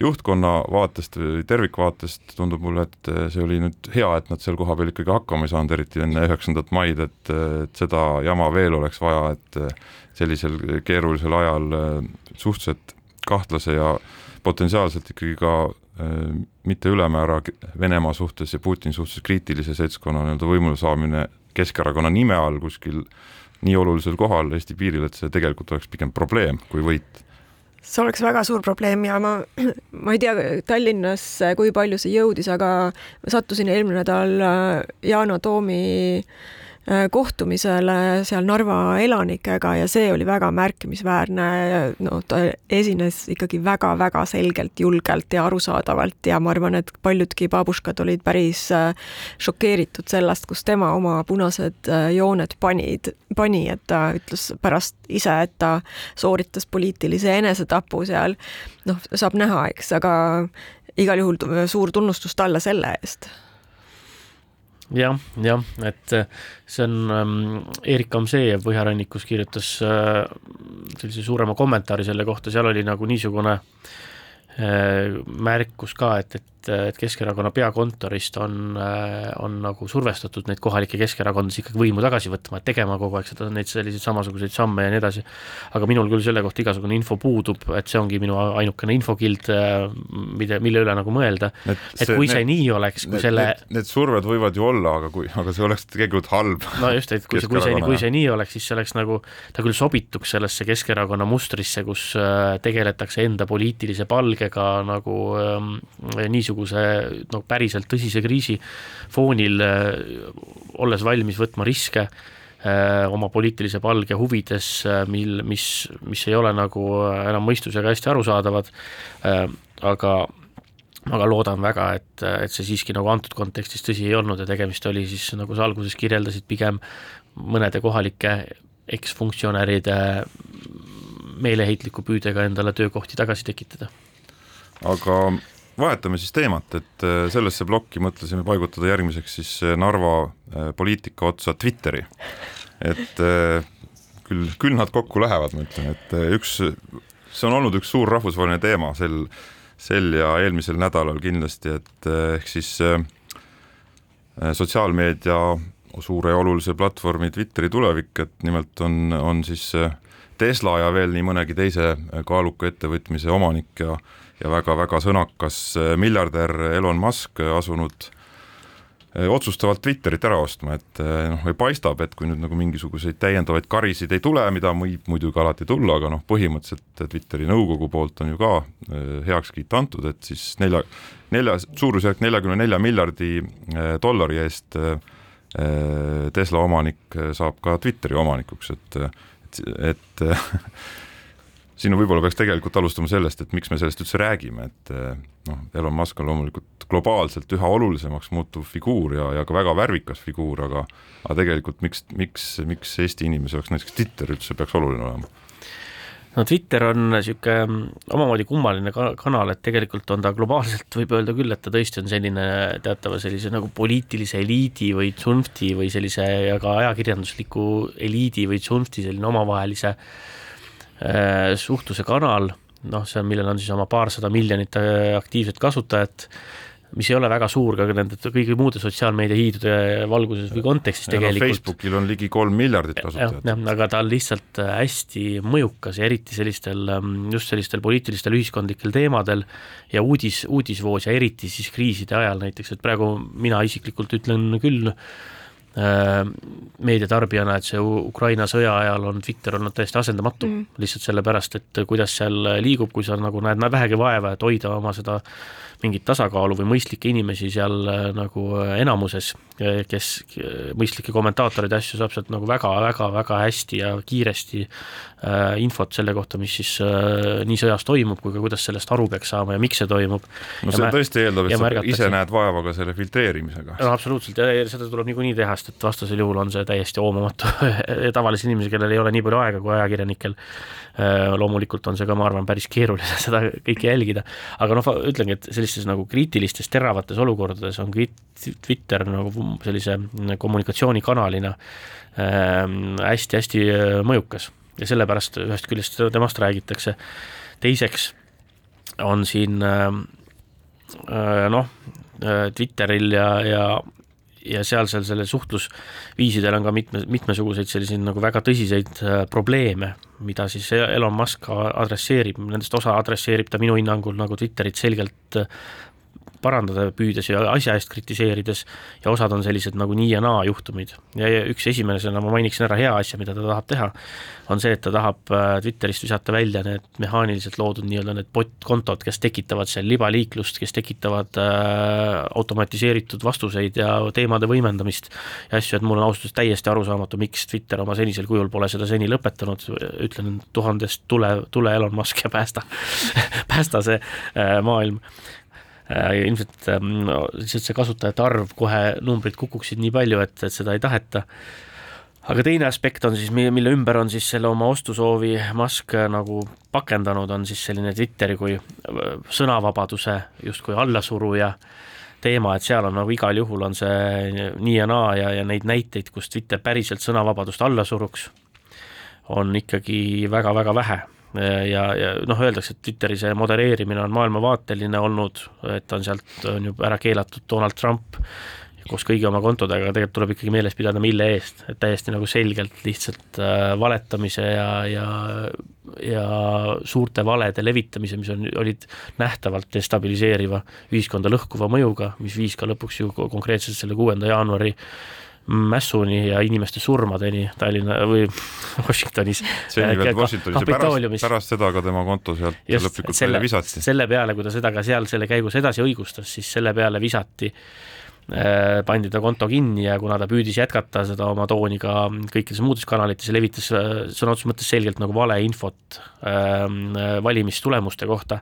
juhtkonna vaatest või tervikvaatest tundub mulle, et see oli nüüd hea, et nad seal kohapeal ikkagi hakkama ei saanud, eriti enne üheksandat maid, et, et seda jama veel oleks vaja, et sellisel keerulisel ajal suhteliselt kahtlase ja potentsiaalselt ikkagi ka mitte ülemäära Venemaa suhtes ja Putini suhtes kriitilise seltskonna nii-öelda võimule saamine Keskerakonna nime all kuskil nii olulisel kohal Eesti piiril, et see tegelikult oleks pigem probleem kui võit see oleks väga suur probleem ja ma, ma ei tea Tallinnas, kui palju see jõudis, aga sattusin eelmine nädal äh, Yana Toomi Äh, kohtumisele seal Narva elanikega ja see oli väga märkimisväärne. no ta esines ikkagi väga-väga selgelt, julgelt ja arusaadavalt ja ma arvan, et paljudki babuškad olid päris äh, šokeeritud sellest, kus tema oma punased äh, jooned panid, pani, et ta ütles pärast ise, et ta sooritas poliitilise enesetapu seal. noh, saab näha, eks, aga igal juhul suur tunnustus talle selle eest jah, jah, et äh, see on ähm,, Erik Amsejev Põhjarannikus kirjutas äh, sellise suurema kommentaari selle kohta, seal oli nagu niisugune äh, märkus ka, et, et et, Keskerakonna peakontorist on, on nagu survestatud neid kohalikke keskerakondlasi ikkagi võimu tagasi võtma, et tegema kogu aeg seda, neid selliseid samasuguseid samme ja nii edasi. aga minul küll selle kohta igasugune info puudub, et see ongi minu ainukene infokild, mida, mille üle nagu mõelda. et see, kui see need, nii oleks, kui need, selle need, need surved võivad ju olla, aga kui, aga see oleks tegelikult halb. no just, et kui see, kui see, kui see nii oleks, siis see oleks nagu, ta küll sobituks sellesse Keskerakonna mustrisse, kus äh, tegeletakse enda poliitilise palgega nagu ähm, niisuguse niisuguse no päriselt tõsise kriisi foonil olles valmis võtma riske oma poliitilise palge huvides, mil, mis, mis ei ole nagu enam mõistusega hästi arusaadavad, aga aga loodan väga, et, et see siiski nagu antud kontekstis tõsi ei olnud ja tegemist oli siis, nagu sa alguses kirjeldasid, pigem mõnede kohalike eksfunktsionäride meeleheitliku püüdega endale töökohti tagasi tekitada. aga vahetame siis teemat, et äh, sellesse plokki mõtlesime paigutada järgmiseks siis äh, Narva äh, poliitika otsa Twitteri. et küll, küll nad kokku lähevad, ma ütlen, et üks, see on olnud üks suur rahvusvaheline teema sel, sel ja eelmisel nädalal kindlasti, et ehk siis sotsiaalmeedia suure ja olulise platvormi Twitteri tulevik, et nimelt on, on siis Tesla ja veel nii mõnegi teise kaaluka ettevõtmise omanik ja ja väga-väga sõnakas äh, miljardär Elon Musk asunud äh, otsustavalt Twitterit ära ostma, et äh, noh, või paistab, et kui nüüd nagu mingisuguseid täiendavaid karisid ei tule, mida võib muidugi alati tulla, aga noh, põhimõtteliselt Twitteri nõukogu poolt on ju ka heakskiit antud, et siis nelja, nelja, suurusjärk neljakümne nelja miljardi dollari eest Tesla omanik saab ka Twitteri omanikuks, et et, et siin võib-olla peaks tegelikult alustama sellest, et miks me sellest üldse räägime, et eh, noh, Elon Musk on loomulikult globaalselt üha olulisemaks muutuv figuur ja, ja ka väga värvikas figuur, aga aga tegelikult miks, miks, miks Eesti inimese jaoks näiteks Twitter üldse peaks oluline olema? no Twitter on niisugune omamoodi kummaline kanal, et tegelikult on ta globaalselt, võib öelda küll, et ta tõesti on selline teatava sellise nagu poliitilise eliidi või tsunfti või sellise ja ka ajakirjandusliku eliidi või tsunfti selline omavahelise Äh, suhtluse kanal, noh, see millel on siis oma paarsada miljonit äh, aktiivset kasutajat, mis ei ole väga suur ka nende kõigi muude sotsiaalmeedia hiidude valguses või kontekstis ja tegelikult no,. Facebookil on ligi kolm miljardit kasutajat. jah, aga ta on lihtsalt äh, hästi mõjukas ja eriti sellistel, ähm, just sellistel poliitilistel ühiskondlikel teemadel ja uudis, uudisvoos ja eriti siis kriiside ajal näiteks, et praegu mina isiklikult ütlen küll, Äh, meediatarbijana, et see Ukraina sõja ajal on Twitter olnud täiesti asendamatu mm., lihtsalt sellepärast, et kuidas seal liigub, kui sa nagu näed vähegi vaeva, et hoida oma seda mingit tasakaalu või mõistlikke inimesi seal äh, nagu enamuses, kes, mõistlikke kommentaatoreid ja asju saab sealt nagu väga-väga-väga hästi ja kiiresti äh, infot selle kohta, mis siis äh, nii sõjas toimub, kui ka kuidas sellest aru peaks saama ja miks see toimub. no see tõesti eeldab, et sa ise näed vaeva ka selle filtreerimisega. no absoluutselt ja seda tuleb niikuinii teha, sellepärast et vastasel juhul on see täiesti hoomamatu tavalisel inimesel, kellel ei ole nii palju aega kui ajakirjanikel. loomulikult on see ka, ma arvan, päris keeruline seda kõike jälgida, aga noh, ütlengi, et sellistes nagu kriitilistes teravates olukordades on Twitter nagu sellise kommunikatsioonikanalina hästi-hästi mõjukas ja sellepärast ühest küljest temast räägitakse. teiseks on siin noh, Twitteril ja, ja ja sealsel selle suhtlusviisidel on ka mitme, mitmesuguseid selliseid nagu väga tõsiseid probleeme, mida siis Elon Musk adresseerib, nendest osa adresseerib ta minu hinnangul nagu Twitterit selgelt parandada püüdes ja asja eest kritiseerides ja osad on sellised nagu nii ja naa juhtumid. ja üks esimesena ma mainiksin ära hea asja, mida ta tahab teha, on see, et ta tahab äh, Twitterist visata välja need mehaaniliselt loodud nii-öelda need bot-kontod, kes tekitavad seal libaliiklust, kes tekitavad äh, automatiseeritud vastuseid ja teemade võimendamist ja asju, et mul on ausalt öeldes täiesti arusaamatu, miks Twitter oma senisel kujul pole seda seni lõpetanud, ütlen tuhandest tule, tule Elon Musk ja päästa päästa see äh, maailm ilmselt ähm, lihtsalt see kasutajate arv, kohe numbrid kukuksid nii palju, et, et seda ei taheta. aga teine aspekt on siis, mille ümber on siis selle oma ostusoovi Musk äh, nagu pakendanud, on siis selline Twitteri kui äh, sõnavabaduse justkui allasuruja teema, et seal on nagu igal juhul on see nii ja naa ja, ja neid näiteid, kus Twitter päriselt sõnavabadust alla suruks, on ikkagi väga-väga vähe ja, ja noh, öeldakse, et Twitteri see modereerimine on maailmavaateline olnud, et on sealt, on ju ära keelatud Donald Trump koos kõigi oma kontodega, aga tegelikult tuleb ikkagi meeles pidada, mille eest, et täiesti nagu selgelt lihtsalt äh, valetamise ja, ja ja suurte valede levitamise, mis on, olid nähtavalt destabiliseeriva, ühiskonda lõhkuva mõjuga, mis viis ka lõpuks ju konkreetselt selle kuuenda jaanuari äh, mässuni ja inimeste surmadeni Tallinna või Washingtonis. ja pärast, pärast seda ka tema konto sealt Just, lõplikult selle, välja visati. selle peale, kui ta seda ka seal selle käigus edasi õigustas, siis selle peale visati äh, pandi ta konto kinni ja kuna ta püüdis jätkata seda oma tooni ka kõikides muudes kanalites ja levitas äh, sõna otseses mõttes selgelt nagu valeinfot ähm, valimistulemuste kohta,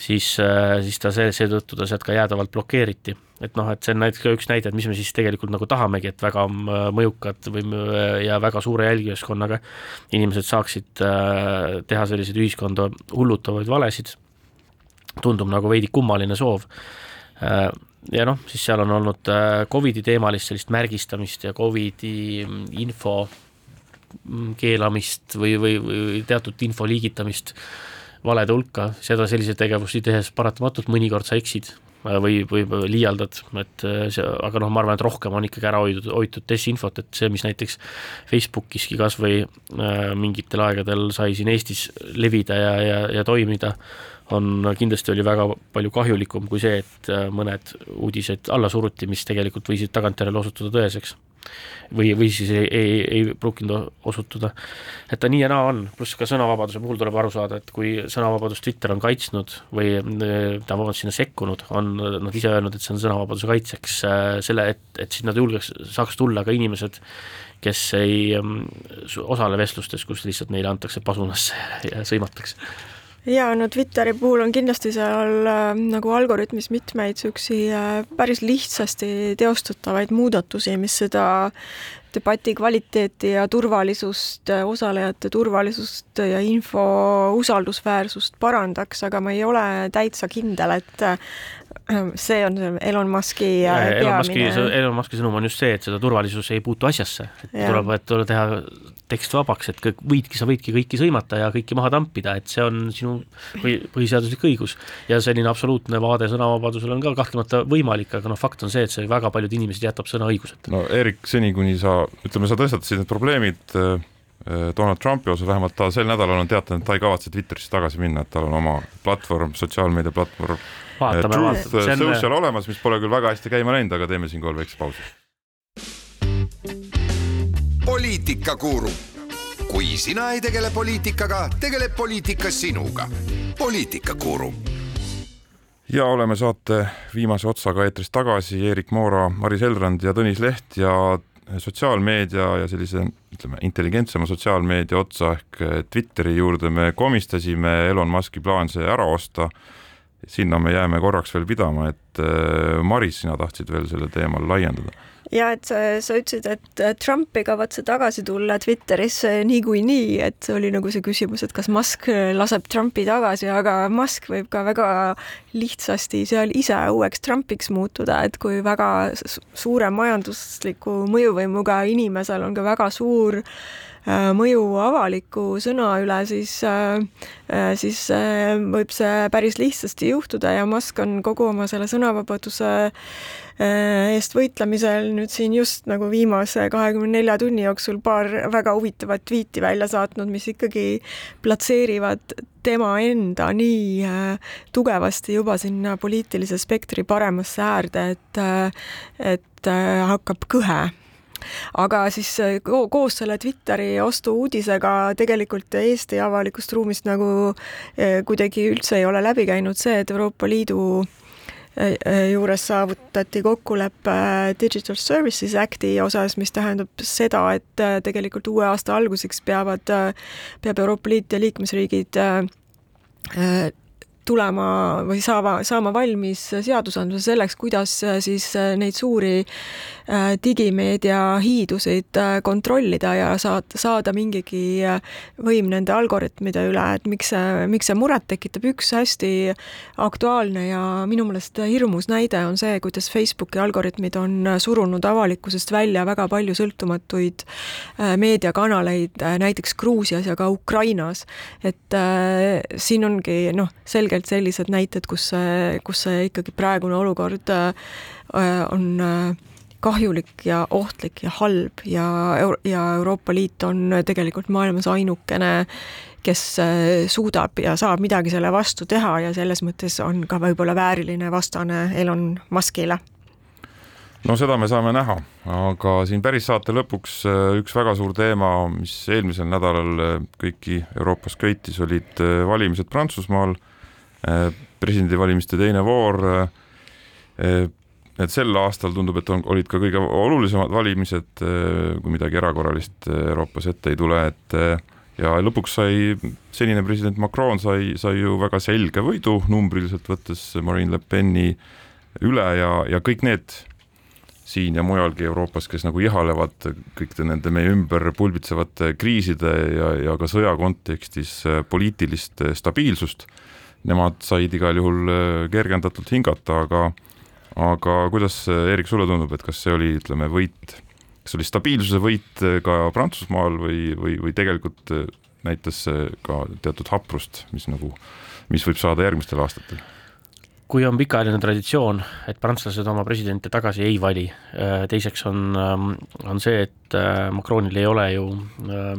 siis, äh, siis ta see, seetõttu ta sealt ka jäädavalt blokeeriti. et noh, et see on näiteks ka üks näide, et mis me siis tegelikult nagu tahamegi, et väga äh, mõjukad või äh, ja väga suure jälgijaskonnaga inimesed saaksid äh, teha selliseid ühiskonda hullutavaid valesid, tundub nagu veidi kummaline soov. ja noh, siis seal on olnud Covidi teemalist sellist märgistamist ja Covidi mm, info mm, keelamist või, või, või teatud info liigitamist valede hulka, seda selliseid tegevusi tehes paratamatult mõnikord sa eksid, või, või liialdad, et äh, see, aga noh, ma arvan, et rohkem on ikkagi ära hoidnud, hoitud desinfot, et see, mis näiteks Facebookiski kas või äh, mingitel aegadel sai siin Eestis levida ja, ja, ja toimida, on, kindlasti oli väga palju kahjulikum kui see, et äh, mõned uudised alla suruti, mis tegelikult võisid tagantjärele osutuda tõeseks. Või, või siis ei, ei, ei pruukinud osutuda. et ta nii ja naa on, pluss ka sõnavabaduse puhul tuleb aru saada, et kui sõnavabadust Twitter on kaitsnud või ta on sinna sekkunud, on nad ise öelnud, et see on sõnavabaduse kaitseks äh, selle, et, et sinna julgeks, saaks tulla ka inimesed, kes ei um, osale vestlustes, kus lihtsalt neile antakse pasunasse ja sõimatakse ja no Twitteri puhul on kindlasti seal äh, nagu algoritmis mitmeid niisugusi äh, päris lihtsasti teostatavaid muudatusi, mis seda debati kvaliteeti ja turvalisust, äh, osalejate turvalisust ja info usaldusväärsust parandaks, aga ma ei ole täitsa kindel, et see on Elon Muski Elon Muski, Elon Muski sõnum on just see, et seda turvalisus ei puutu asjasse, tuleb, et teha tekst vabaks, et kõik võidki, sa võidki kõiki sõimata ja kõiki maha tampida, et see on sinu põhi, põhiseaduslik õigus. ja selline absoluutne vaade sõnavabadusele on ka kahtlemata võimalik, aga noh, fakt on see, et see väga paljud inimesed jätab sõnaõiguseta. no Erik, seni kuni sa, ütleme, sa tõstatasid need probleemid äh, äh, Donald Trumpi osas, vähemalt ta sel nädalal on teatanud, et ta ei kavatse Twitterisse tagasi minna, et tal on oma platvorm, sotsiaalmeedia platvorm vaatame, Truth vaatame. Social olemas, mis pole küll väga hästi käima läinud, aga teeme siinkohal väikse pausi. Poliitikakuru, kui sina ei tegele poliitikaga, tegeleb poliitika sinuga. poliitikakuru ja oleme saate viimase otsaga eetris tagasi, Erik Moora, Maris Elrand ja Tõnis Leht ja sotsiaalmeedia ja sellise ütleme, intelligentsema sotsiaalmeedia otsa ehk Twitteri juurde me komistasime, Elon Muski plaan see ära osta. Sinna me jääme korraks veel pidama, et äh, Maris, sina tahtsid veel sellel teemal laiendada? Ja et sa, sa ütlesid, et Trump ei kavatse tagasi tulla Twitterisse niikuinii, et see oli nagu see küsimus, et kas Musk laseb Trumpi tagasi, aga Musk võib ka väga lihtsasti seal ise uueks Trumpiks muutuda, et kui väga suure majandusliku mõjuvõimuga inimesel on ka väga suur äh, mõju avaliku sõna üle, siis, äh, äh, siis võib see päris lihtsasti juhtuda ja Musk on kogu oma selle sõnavabaduse Äh, eest võitlemisel nüüd siin just nagu viimase kahekümne nelja tunni jooksul paar väga huvitavat tweet'i välja saatnud, mis ikkagi platseerivad tema enda nii äh, tugevasti juba sinna poliitilise spektri paremasse äärde, et, äh, et hakkab kõhe aga siis koos selle Twitteri ostu-uudisega tegelikult Eesti avalikust ruumist nagu kuidagi üldse ei ole läbi käinud see, et Euroopa Liidu Äh, äh, juures saavutati kokkulepe Digital Services Acti osas, mis tähendab seda, et äh, tegelikult uue aasta alguseks peavad, peab Euroopa Liit ja liikmesriigid tulema või saama, saama valmis seadusandluse selleks, kuidas siis neid suuri Äh, digimeedia hiidusid äh, kontrollida ja saada, saada mingigi äh, võim nende algoritmide üle, et miks see, miks see muret tekitab, üks hästi aktuaalne ja minu meelest hirmus näide on see, kuidas Facebooki algoritmid on surunud avalikkusest välja väga palju sõltumatuid meediakanaleid, näiteks Gruusias ja ka Ukrainas. et äh, siin ongi noh, selgelt sellised näited, kus see, kus see ikkagi praegune olukord äh, on äh, kahjulik ja ohtlik ja halb ja, ja Euroopa Liit on tegelikult maailmas ainukene, kes äh, suudab ja saab midagi selle vastu teha ja selles mõttes on ka võib-olla vääriline vastane Elon Muskile. No seda me saame näha, aga siin päris saate lõpuks äh, üks väga suur teema, mis eelmisel nädalal äh, kõiki Euroopas köitis, olid valimised Prantsusmaal, presidendivalimiste teine voor et sel aastal tundub, et on, olid ka kõige olulisemad valimised, äh, kui midagi erakorralist äh, Euroopas ette ei tule, et äh, ja lõpuks sai senine president Macron sai, sai ju väga selge võidu numbriliselt võttes Marine Le Peni üle ja, ja kõik need siin ja mujalgi Euroopas, kes nagu ihalevad kõikide nende meie ümber pulbitsevate kriiside ja, ja ka sõja kontekstis poliitilist stabiilsust, nemad said igal juhul kergendatult hingata, aga aga kuidas, Eerik, sulle tundub, et kas see oli, ütleme, võit, kas oli stabiilsuse võit ka Prantsusmaal või, või, või tegelikult näitas see ka teatud haprust, mis nagu, mis võib saada järgmistel aastatel? kui on pikaajaline traditsioon, et prantslased oma presidente tagasi ei vali, teiseks on, on see, et Macronil ei ole ju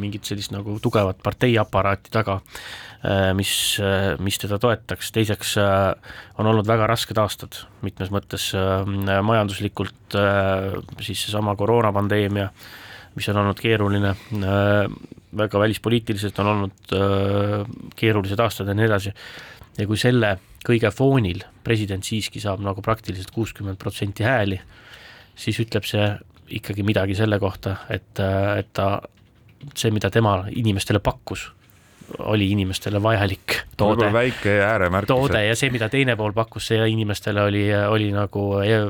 mingit sellist nagu tugevat parteiaparaati taga, mis, äh, mis teda toetaks, teiseks äh, on olnud väga rasked aastad. Mitmes mõttes majanduslikult, siis seesama koroonapandeemia, mis on olnud keeruline, väga välispoliitiliselt on olnud keerulised aastad ja nii edasi, ja kui selle kõige foonil president siiski saab nagu praktiliselt kuuskümmend protsenti hääli, siis ütleb see ikkagi midagi selle kohta, et, et ta, see, mida tema inimestele pakkus oli inimestele vajalik toode. väike ääremärk. toode ja see, mida teine pool pakkus, see inimestele oli, oli nagu eh,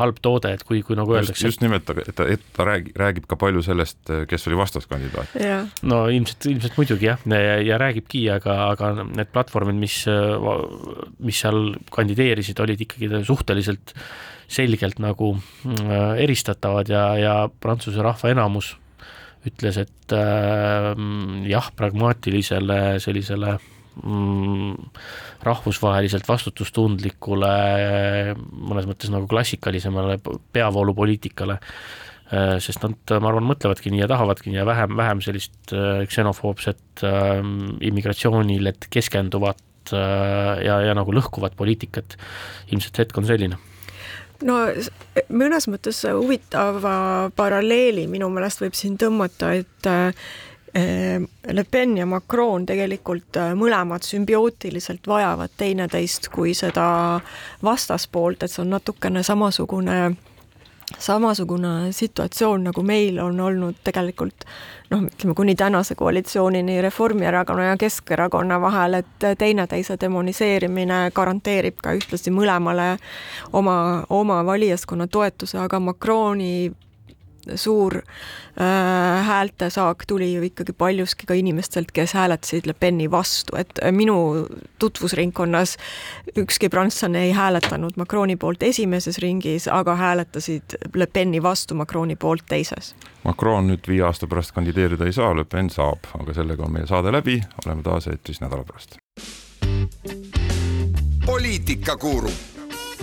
halb toode, et kui, kui nagu öeldakse. just nimelt, et ta, et ta räägib, räägib ka palju sellest, kes oli vastaskandidaat. no ilmselt, ilmselt muidugi jah, ja räägibki, aga, aga need platvormid, mis, mis seal kandideerisid, olid ikkagi suhteliselt selgelt nagu mm, eristatavad ja, ja Prantsuse rahva enamus ütles, et äh, jah, pragmaatilisele sellisele mm, rahvusvaheliselt vastutustundlikule, mõnes mõttes nagu klassikalisemale peavoolupoliitikale äh,, sest nad, ma arvan, mõtlevadki nii ja tahavadki nii ja vähem, vähem sellist äh, ksenofoobset äh, immigratsioonile keskenduvat äh, ja, ja nagu lõhkuvat poliitikat. ilmselt hetk on selline no mõnes mõttes huvitava paralleeli minu meelest võib siin tõmmata, et eh, Le Pen ja Macron tegelikult eh, mõlemad sümbiootiliselt vajavad teineteist kui seda vastaspoolt, et see on natukene samasugune samasugune situatsioon, nagu meil on olnud tegelikult noh, ütleme kuni tänase koalitsioonini Reformierakonna ja Keskerakonna vahel, et teineteise demoniseerimine garanteerib ka ühtlasi mõlemale oma, oma valijaskonna toetuse, aga Macroni suur äh, häältesaak tuli ju ikkagi paljuski ka inimestelt, kes hääletasid Le Peni vastu, et äh, minu tutvusringkonnas ükski prantslane ei hääletanud Macroni poolt esimeses ringis, aga hääletasid Le Peni vastu Macroni poolt teises. Macron nüüd viie aasta pärast kandideerida ei saa, Le Pen saab, aga sellega on meie saade läbi, oleme taas eetris nädala pärast. poliitikakuru,